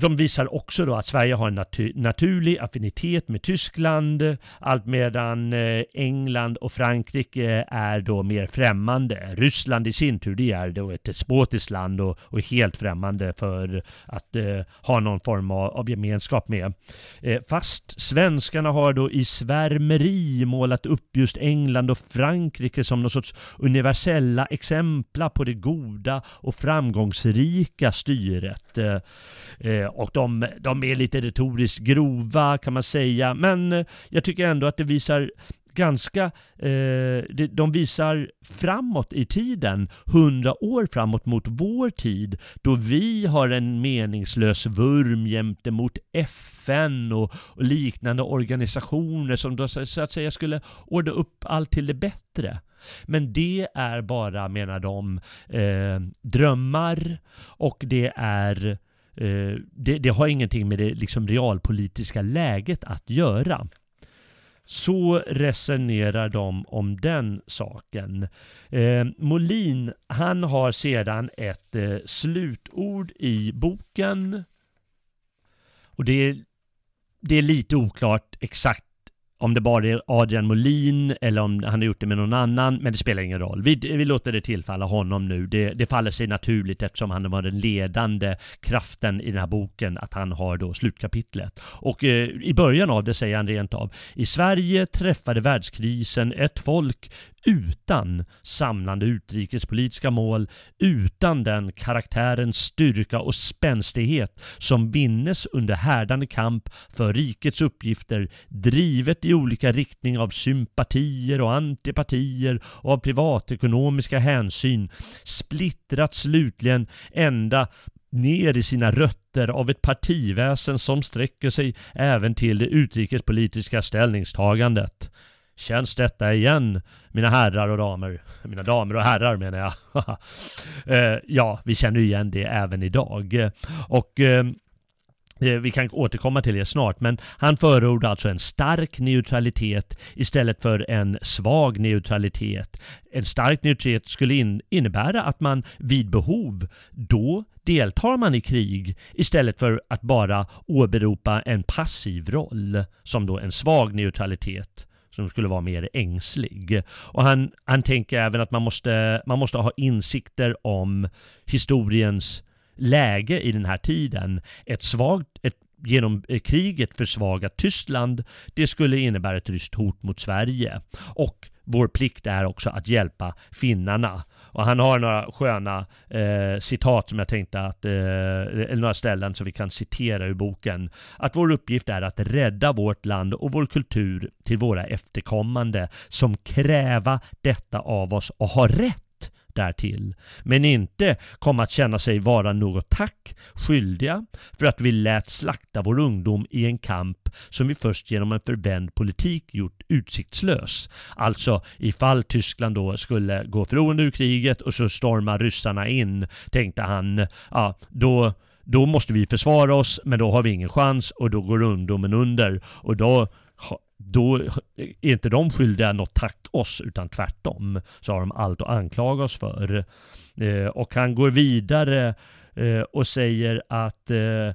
De visar också då att Sverige har en natur naturlig affinitet med Tyskland, allt medan eh, England och Frankrike är då mer främmande. Ryssland i sin tur, det är då ett despotiskt land och, och helt främmande för att eh, ha någon form av, av gemenskap med. Eh, fast svenskarna har då i svärmeri målat upp just England och Frankrike som någon sorts universella exemplar på det goda och framgångsrika styret. Eh, eh och de, de är lite retoriskt grova kan man säga, men eh, jag tycker ändå att det visar ganska, eh, de visar framåt i tiden, hundra år framåt mot vår tid, då vi har en meningslös vurm jämte mot FN och, och liknande organisationer som då så att säga skulle ordna upp allt till det bättre. Men det är bara, menar de, eh, drömmar och det är eh, Eh, det, det, har ingenting med det liksom realpolitiska läget att göra. Så resonerar de om den saken. Eh, Molin, han har sedan ett eh, slutord i boken. Och det är, det är lite oklart exakt om det bara är Adrian Molin eller om han har gjort det med någon annan, men det spelar ingen roll. Vi, vi låter det tillfalla honom nu. Det, det faller sig naturligt eftersom han var den ledande kraften i den här boken, att han har då slutkapitlet. Och eh, i början av det säger han rent av, i Sverige träffade världskrisen ett folk utan samlande utrikespolitiska mål, utan den karaktärens styrka och spänstighet som vinnes under härdande kamp för rikets uppgifter, drivet i olika riktning av sympatier och antipatier och av privatekonomiska hänsyn, splittrat slutligen ända ner i sina rötter av ett partiväsen som sträcker sig även till det utrikespolitiska ställningstagandet. Känns detta igen, mina herrar och damer? Mina damer och herrar menar jag. Eh, ja, vi känner igen det även idag. Och ehm, eh, vi kan återkomma till det snart, men han förordar alltså en stark neutralitet istället för en svag neutralitet. En stark neutralitet skulle in, innebära att man vid behov, då deltar man i krig istället för att bara åberopa en passiv roll som då en svag neutralitet som skulle vara mer ängslig. Och han, han tänker även att man måste, man måste ha insikter om historiens läge i den här tiden. Ett svagt, ett genom eh, kriget försvagat Tyskland, det skulle innebära ett ryskt hot mot Sverige. Och vår plikt är också att hjälpa finnarna. Och han har några sköna eh, citat som jag tänkte att, eh, eller några ställen som vi kan citera ur boken. Att vår uppgift är att rädda vårt land och vår kultur till våra efterkommande som kräva detta av oss och ha rätt därtill, men inte komma att känna sig vara något tack skyldiga för att vi lät slakta vår ungdom i en kamp som vi först genom en förvänd politik gjort utsiktslös. Alltså ifall Tyskland då skulle gå förlorande ur kriget och så stormar ryssarna in, tänkte han, ja då då måste vi försvara oss, men då har vi ingen chans och då går ungdomen under. Och då då är inte de skyldiga något tack oss, utan tvärtom så har de allt att anklaga oss för. Eh, och han går vidare eh, och säger att eh,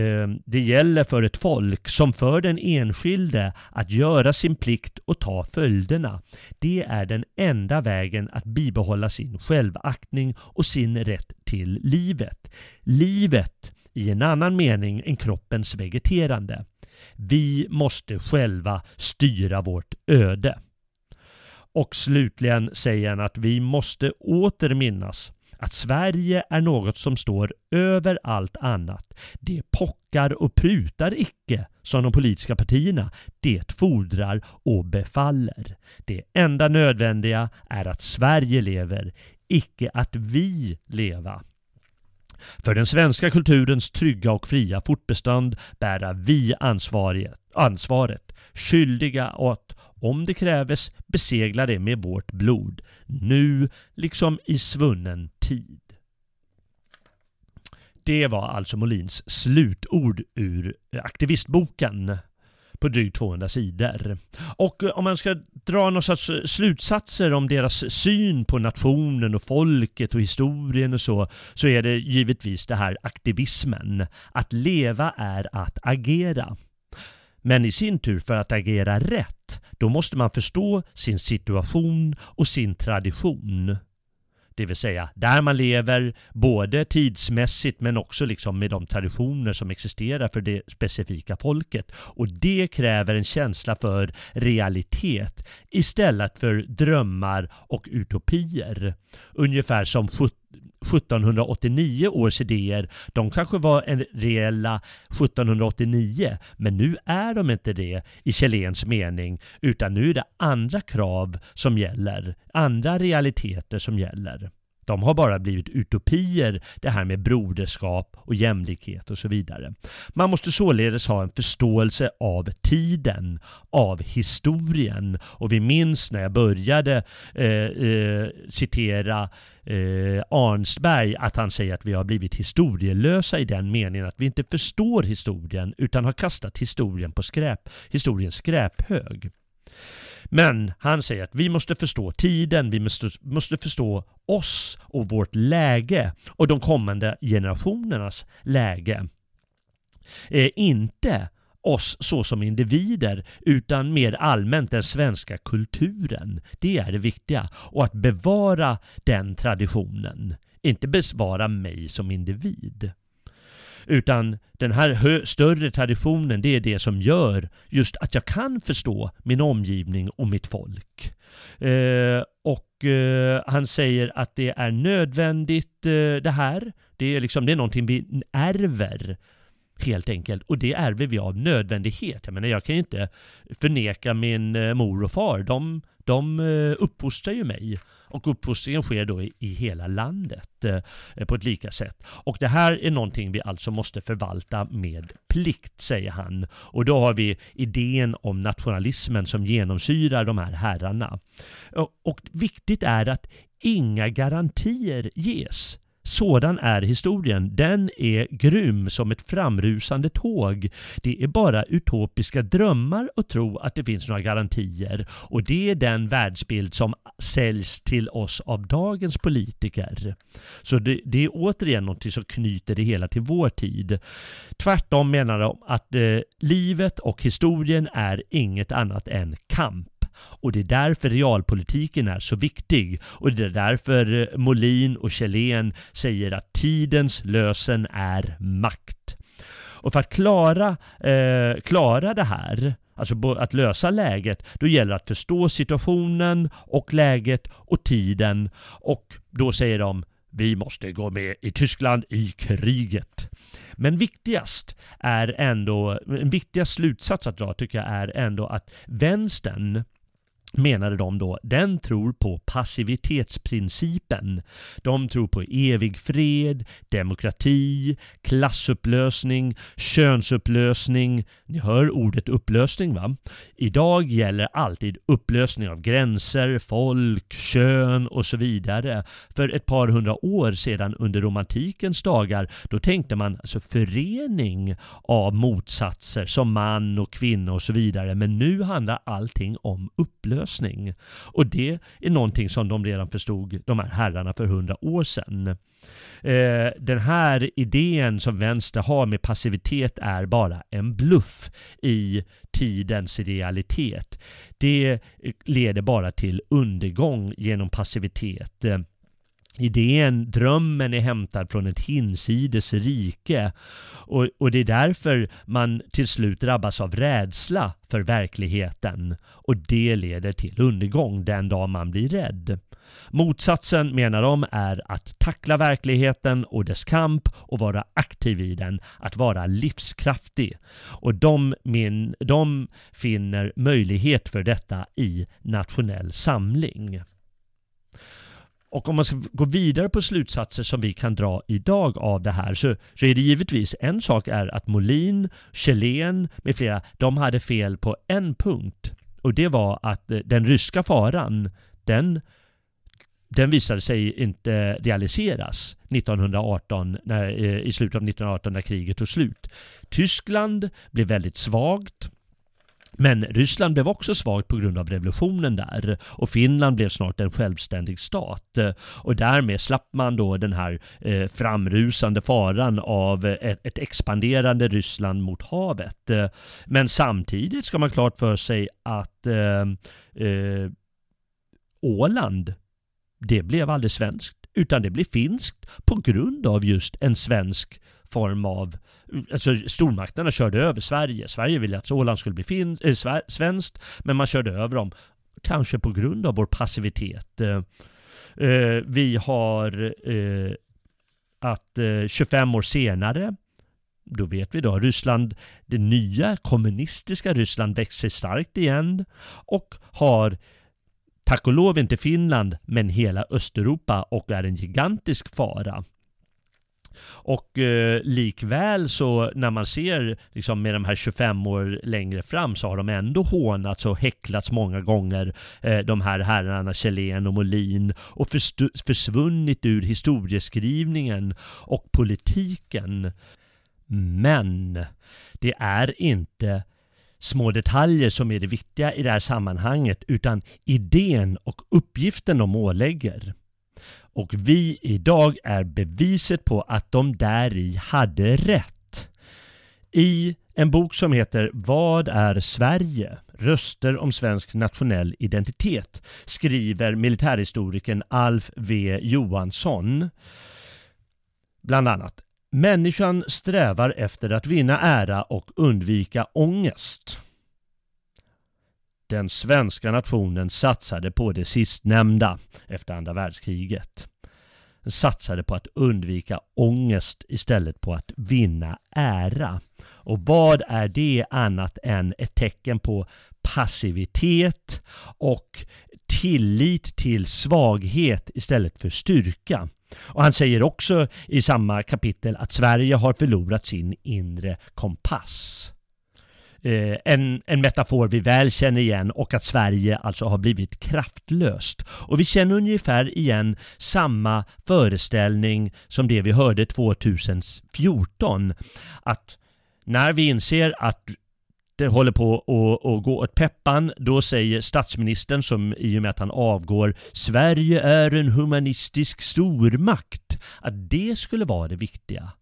eh, det gäller för ett folk som för den enskilde att göra sin plikt och ta följderna. Det är den enda vägen att bibehålla sin självaktning och sin rätt till livet. Livet i en annan mening än kroppens vegeterande. Vi måste själva styra vårt öde. Och slutligen säger han att vi måste åter minnas att Sverige är något som står över allt annat. Det pockar och prutar icke som de politiska partierna. Det fordrar och befaller. Det enda nödvändiga är att Sverige lever, icke att vi leva. För den svenska kulturens trygga och fria fortbestånd bära vi ansvaret, skyldiga att, om det kräves, besegla det med vårt blod, nu liksom i svunnen tid. Det var alltså Molins slutord ur aktivistboken på drygt 200 sidor. Och eh, om man ska dra några sorts eh, slutsatser om deras syn på nationen och folket och historien och så, så är det givetvis det här aktivismen. Att leva är att agera. Men i sin tur för att agera rätt, då måste man förstå sin situation och sin tradition det vill säga där man lever både tidsmässigt men också liksom med de traditioner som existerar för det specifika folket. Och det kräver en känsla för realitet istället för drömmar och utopier. Ungefär som 1789 års idéer, de kanske var en reella 1789, men nu är de inte det i Kjelléns mening, utan nu är det andra krav som gäller, andra realiteter som gäller. De har bara blivit utopier, det här med broderskap och jämlikhet och så vidare. Man måste således ha en förståelse av tiden, av historien. Och vi minns när jag började eh, eh, citera eh, Arnsberg att han säger att vi har blivit historielösa i den meningen att vi inte förstår historien utan har kastat historien på skräp, historiens skräphög. Men han säger att vi måste förstå tiden, vi måste, måste förstå oss och vårt läge och de kommande generationernas läge. Eh, inte oss så som individer utan mer allmänt den svenska kulturen. Det är det viktiga. Och att bevara den traditionen. Inte besvara mig som individ. Utan den här större traditionen, det är det som gör just att jag kan förstå min omgivning och mitt folk. Eh, och eh, han säger att det är nödvändigt eh, det här. Det är, liksom, det är någonting vi ärver helt enkelt. Och det ärver vi av nödvändighet. Jag menar, jag kan ju inte förneka min eh, mor och far. De, de eh, uppfostrar ju mig. Och uppfostringen sker då i, i hela landet eh, på ett lika sätt. Och det här är någonting vi alltså måste förvalta med plikt, säger han. Och då har vi idén om nationalismen som genomsyrar de här herrarna. Och, och viktigt är att inga garantier ges sådan är historien. Den är grym som ett framrusande tåg. Det är bara utopiska drömmar att tro att det finns några garantier. Och det är den världsbild som säljs till oss av dagens politiker. Så det, det är återigen något som knyter det hela till vår tid. Tvärtom menar de att eh, livet och historien är inget annat än kamp. Och det är därför realpolitiken är så viktig. Och det är därför eh, Molin och Kjellén säger att tidens lösen är makt. Och för att klara, eh, klara det här, alltså att lösa läget, då gäller det att förstå situationen och läget och tiden. Och då säger de vi måste gå med i Tyskland i kriget. Men viktigast är ändå, en viktigast slutsats att dra tycker jag är ändå att vänstern menade de då, den tror på passivitetsprincipen. De tror på evig fred, demokrati, klassupplösning, könsupplösning. Ni hör ordet upplösning va? Idag gäller alltid upplösning av gränser, folk, kön och så vidare. För ett par hundra år sedan under romantikens dagar, då tänkte man alltså förening av motsatser som man och kvinna och så vidare. Men nu handlar allting om upplösning upplösning. Och det är någonting som de redan förstod, de här herrarna, för hundra år sedan. Eh, den här idén som vänster har med passivitet är bara en bluff i tidens realitet. Det leder bara till undergång genom passivitet. Idén, drömmen är hämtad från ett hinsides rike och, och det är därför man till slut drabbas av rädsla för verkligheten och det leder till undergång den dag man blir rädd. Motsatsen menar de är att tackla verkligheten och dess kamp och vara aktiv i den, att vara livskraftig. Och de, min, de finner möjlighet för detta i nationell samling. Och om man ska gå vidare på slutsatser som vi kan dra idag av det här så, så är det givetvis en sak är att Molin, Kjellén med flera, de hade fel på en punkt. Och det var att eh, den ryska faran, den, den visade sig inte realiseras 1918, när, eh, i slutet av 1918 när kriget tog slut. Tyskland blev väldigt svagt. Men Ryssland blev också svagt på grund av revolutionen där och Finland blev snart en självständig stat. Och därmed slapp man då den här eh, framrusande faran av ett, expanderande Ryssland mot havet. Men samtidigt ska man klart för sig att eh, eh, Åland, det blev aldrig svenskt utan det blev finskt på grund av just en svensk form av... Alltså stormakterna körde över Sverige. Sverige ville att Åland skulle bli fin, äh, svenskt, men man körde över dem. Kanske på grund av vår passivitet. Eh, eh vi har eh, att eh, 25 år senare då vet vi då, Ryssland, det nya kommunistiska Ryssland växer starkt igen och har tack och lov inte Finland, men hela Östeuropa och är en gigantisk fara. Och eh, likväl så när man ser liksom med de här 25 år längre fram så har de ändå hånats och häcklats många gånger eh, de här herrarna Kjellén och Molin och försvunnit ur historieskrivningen och politiken. Men det är inte små detaljer som är det viktiga i det här sammanhanget utan idén och uppgiften de ålägger. Och vi idag är beviset på att de där i hade rätt. I en bok som heter Vad är Sverige? Röster om svensk nationell identitet skriver militärhistorikern Alf V Johansson bland annat Människan strävar efter att vinna ära och undvika ångest. Den svenska nationen satsade på det sistnämnda efter andra världskriget. Den satsade på att undvika ångest istället på att vinna ära. Och vad är det annat än ett tecken på passivitet och tillit till svaghet istället för styrka? Och han säger också i samma kapitel att Sverige har förlorat sin inre kompass. Eh, en, en metafor vi väl känner igen och att Sverige alltså har blivit kraftlöst. Och vi känner ungefär igen samma föreställning som det vi hörde 2014. Att när vi inser att det håller på att gå åt peppan. Då säger statsministern, som i och med att han avgår, Sverige är en humanistisk stormakt. Att det skulle vara det viktiga.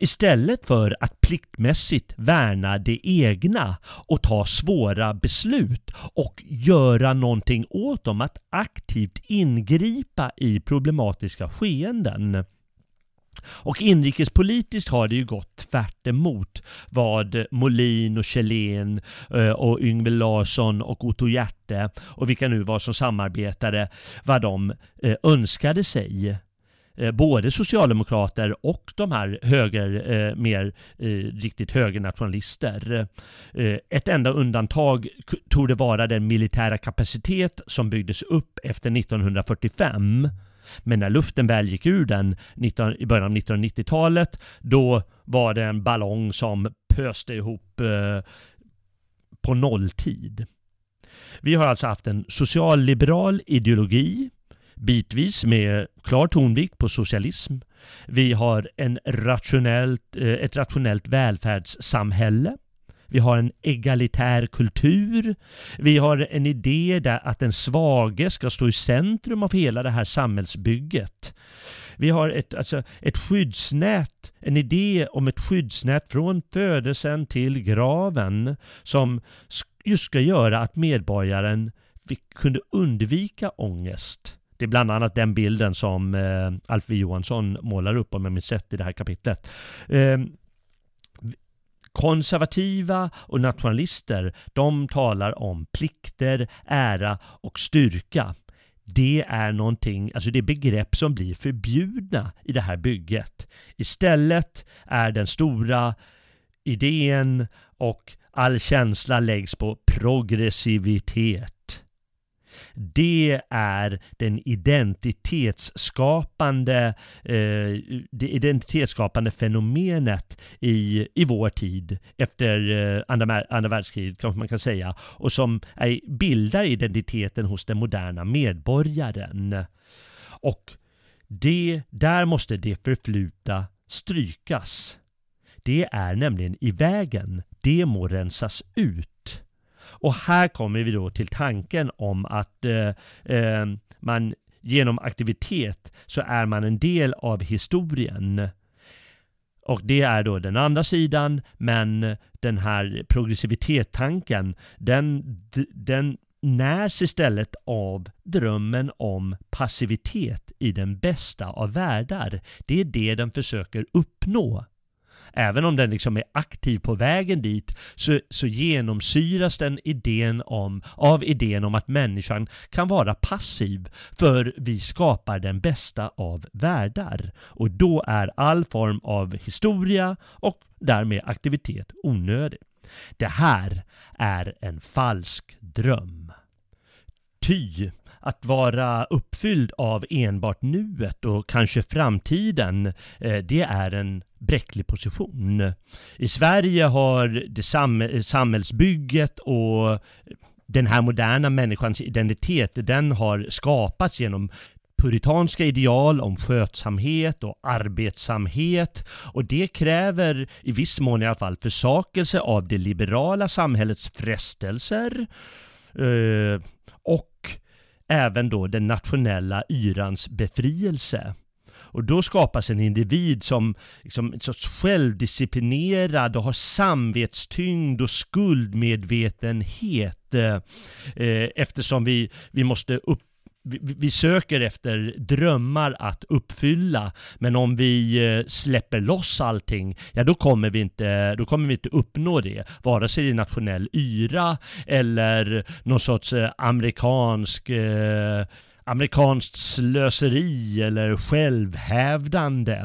Istället för att pliktmässigt värna det egna och ta svåra beslut och göra någonting åt dem, att aktivt ingripa i problematiska skeenden. Och inrikespolitiskt har det ju gått tvärt emot vad Molin och Kjellén eh, och Yngve Larsson och Otto Hjärte och vilka nu var som samarbetade, vad de eh, önskade sig Eh, både socialdemokrater och de här höger, eh, mer eh, riktigt högernationalister. Ett enda undantag tog det vara den militära kapacitet som byggdes upp efter 1945 men när luften väl gick ur den 19, i början av 1990-talet, då var det en ballong som pöste ihop eh, på nolltid. Vi har alltså haft en socialliberal ideologi, bitvis med klar tonvikt på socialism. Vi har en rationellt, eh, ett rationellt välfärdssamhälle vi har en egalitär kultur. Vi har en idé där att den svage ska stå i centrum av hela det här samhällsbygget. Vi har ett, alltså, ett skyddsnät, en idé om ett skyddsnät från födelsen till graven som just ska göra att medborgaren kunde undvika ångest. Det är bland annat den bilden som eh, Alf Johansson målar upp om jag minns rätt i det här kapitlet. Eh, Konservativa och nationalister, de talar om plikter, ära och styrka. Det är någonting, alltså det är begrepp som blir förbjudna i det här bygget. Istället är den stora idén och all känsla läggs på progressivitet. Det är den identitetsskapande, eh, det identitetsskapande fenomenet i, i vår tid efter eh, andra, andra världskriget kanske man kan säga och som är, bildar identiteten hos den moderna medborgaren. Och det, där måste det förflutna strykas. Det är nämligen i vägen. Det må rensas ut. Och här kommer vi då till tanken om att eh, eh, man genom aktivitet så är man en del av historien. Och det är då den andra sidan, men den här progressivitetstanken, den, den närs istället av drömmen om passivitet i den bästa av världar. Det är det den försöker uppnå även om den liksom är aktiv på vägen dit, så, så genomsyras den idén om, av idén om att människan kan vara passiv, för vi skapar den bästa av världar. Och då är all form av historia och därmed aktivitet onödig. Det här är en falsk dröm. Ty att vara uppfylld av enbart nuet och kanske framtiden, eh, det är en bräcklig position. I Sverige har det sam samhällsbygget och den här moderna människans identitet, den har skapats genom puritanska ideal om skötsamhet och arbetsamhet och det kräver i viss mån i alla fall försakelse av det liberala samhällets frestelser eh, även då den nationella yrans befrielse. Och då skapas en individ som liksom, en sorts självdisciplinerad och har samvetstyngd och skuldmedvetenhet. Eh, eftersom vi, vi måste upp vi, söker efter drömmar att uppfylla. Men om vi eh, släpper loss allting, ja då kommer vi inte, då kommer vi inte uppnå det. Vare sig i nationell yra eller någon sorts eh, amerikansk eh, amerikanskt slöseri eller självhävdande.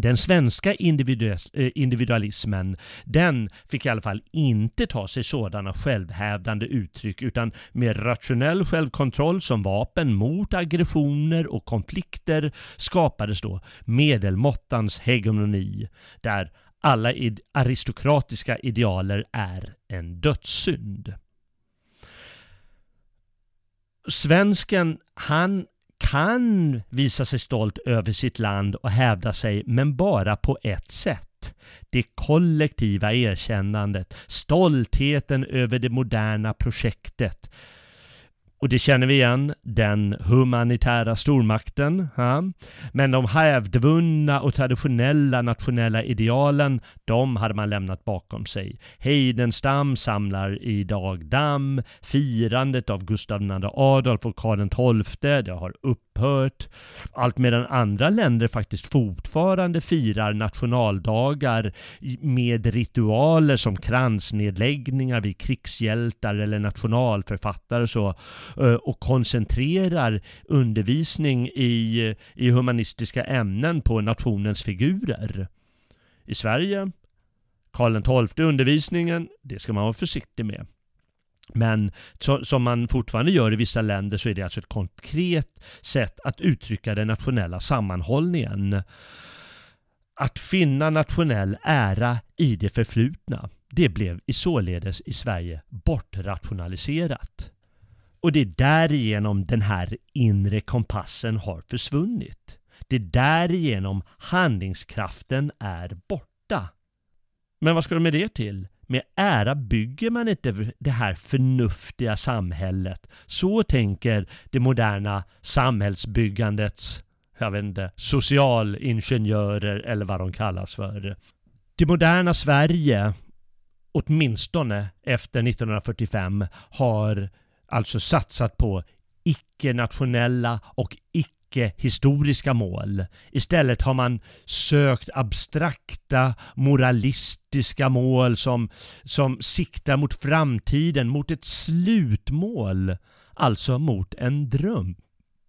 Den svenska eh, individualismen, den fick i alla fall inte ta sig sådana självhävdande uttryck utan med rationell självkontroll som vapen mot aggressioner och konflikter skapades då medelmåttans hegemoni där alla aristokratiska idealer är en dödssynd. Svensken, han kan visa sig stolt över sitt land och hävda sig, men bara på ett sätt. Det kollektiva erkännandet, stoltheten över det moderna projektet. Och det känner vi igen, den humanitära stormakten. Ja. Men de hävdvunna och traditionella nationella idealen, de hade man lämnat bakom sig. Heidenstam samlar idag damm, firandet av Gustav II Adolf och Karl XII, det har upphört. Allt medan andra länder faktiskt fortfarande firar nationaldagar med ritualer som kransnedläggningar vid krigshjältar eller nationalförfattare och så Eh, och koncentrerar undervisning i, i humanistiska ämnen på nationens figurer. I Sverige Karl XII undervisningen, det ska man vara försiktig med. Men så, som man fortfarande gör i vissa länder så är det alltså ett konkret sätt att uttrycka den nationella sammanhållningen. Att finna nationell ära i det förflutna, det blev i således i Sverige bortrationaliserat. Och det är därigenom den här inre kompassen har försvunnit. Det är därigenom handlingskraften är borta. Men vad ska du med det till? Med ära bygger man inte det här förnuftiga samhället. Så tänker det moderna samhällsbyggandets, jag vet inte, socialingenjörer eller vad de kallas för. Det moderna Sverige, åtminstone efter 1945, har alltså satsat på icke-nationella och icke-historiska mål. Istället har man sökt abstrakta, moralistiska mål som, som siktar mot framtiden, mot ett slutmål. Alltså mot en dröm.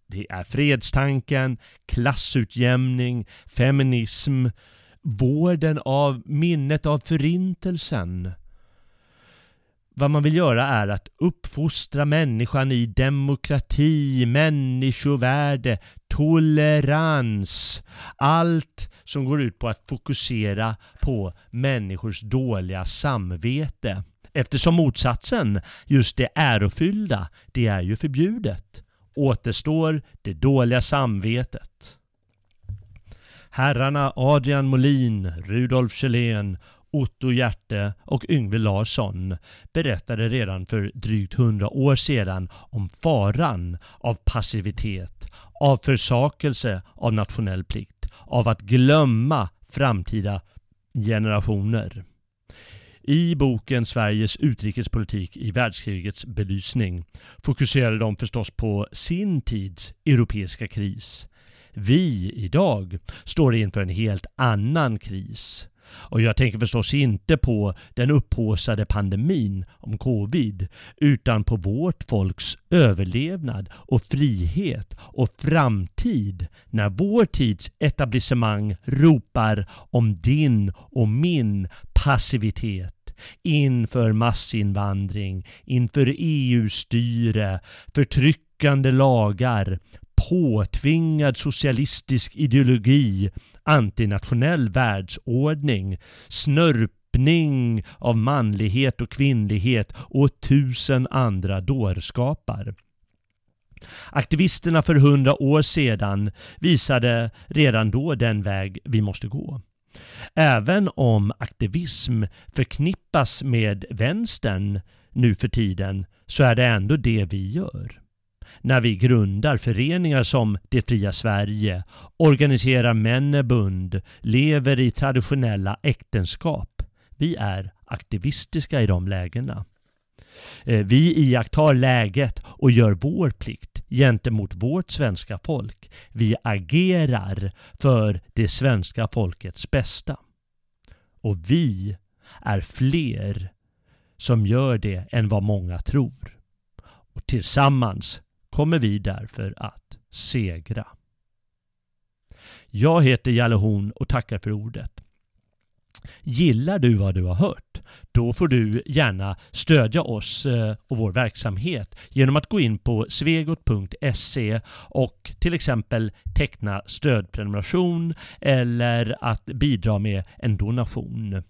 Det är fredstanken, klassutjämning, feminism, vården av minnet av förintelsen. Vad man vill göra är att uppfostra människan i demokrati, människovärde, tolerans. Allt som går ut på att fokusera på människors dåliga samvete. Eftersom motsatsen, just det ärofyllda, det är ju förbjudet. Återstår det dåliga samvetet. Herrarna Adrian Molin, Rudolf Kjellén Otto Hjärte och Yngve Larsson berättade redan för drygt hundra år sedan om faran av passivitet, av försakelse av nationell plikt, av att glömma framtida generationer. I boken Sveriges utrikespolitik i världskrigets belysning fokuserade de förstås på sin tids europeiska kris. Vi idag står inför en helt annan kris och jag tänker förstås inte på den upphåsade pandemin om covid, utan på vårt folks överlevnad och frihet och framtid när vår tids etablissemang ropar om din och min passivitet inför massinvandring, inför EU-styre, förtryckande lagar, påtvingad socialistisk ideologi, antinationell världsordning, snörpning av manlighet och kvinnlighet och tusen andra dårskapar. Aktivisterna för hundra år sedan visade redan då den väg vi måste gå. Även om aktivism förknippas med vänstern nu för tiden så är det ändå det vi gör. När vi grundar föreningar som Det fria Sverige, organiserar männebund, lever i traditionella äktenskap. Vi är aktivistiska i de lägena. Eh, vi iakttar läget och gör vår plikt gentemot vårt svenska folk. Vi agerar för det svenska folkets bästa. Och vi är fler som gör det än vad många tror. Och tillsammans kommer vi därför att segra. Jag heter Jalle Horn och tackar för ordet. Gillar du vad du har hört? Då får du gärna stödja oss eh, och vår verksamhet genom att gå in på svegot.se och till exempel teckna stödprenumeration eller att bidra med en donation.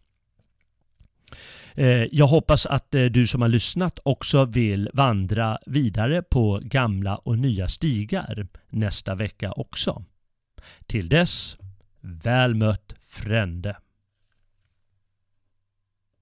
Eh, jag hoppas att eh, du som har lyssnat också vill vandra vidare på gamla och nya stigar nästa vecka också. Till dess, väl mött frände.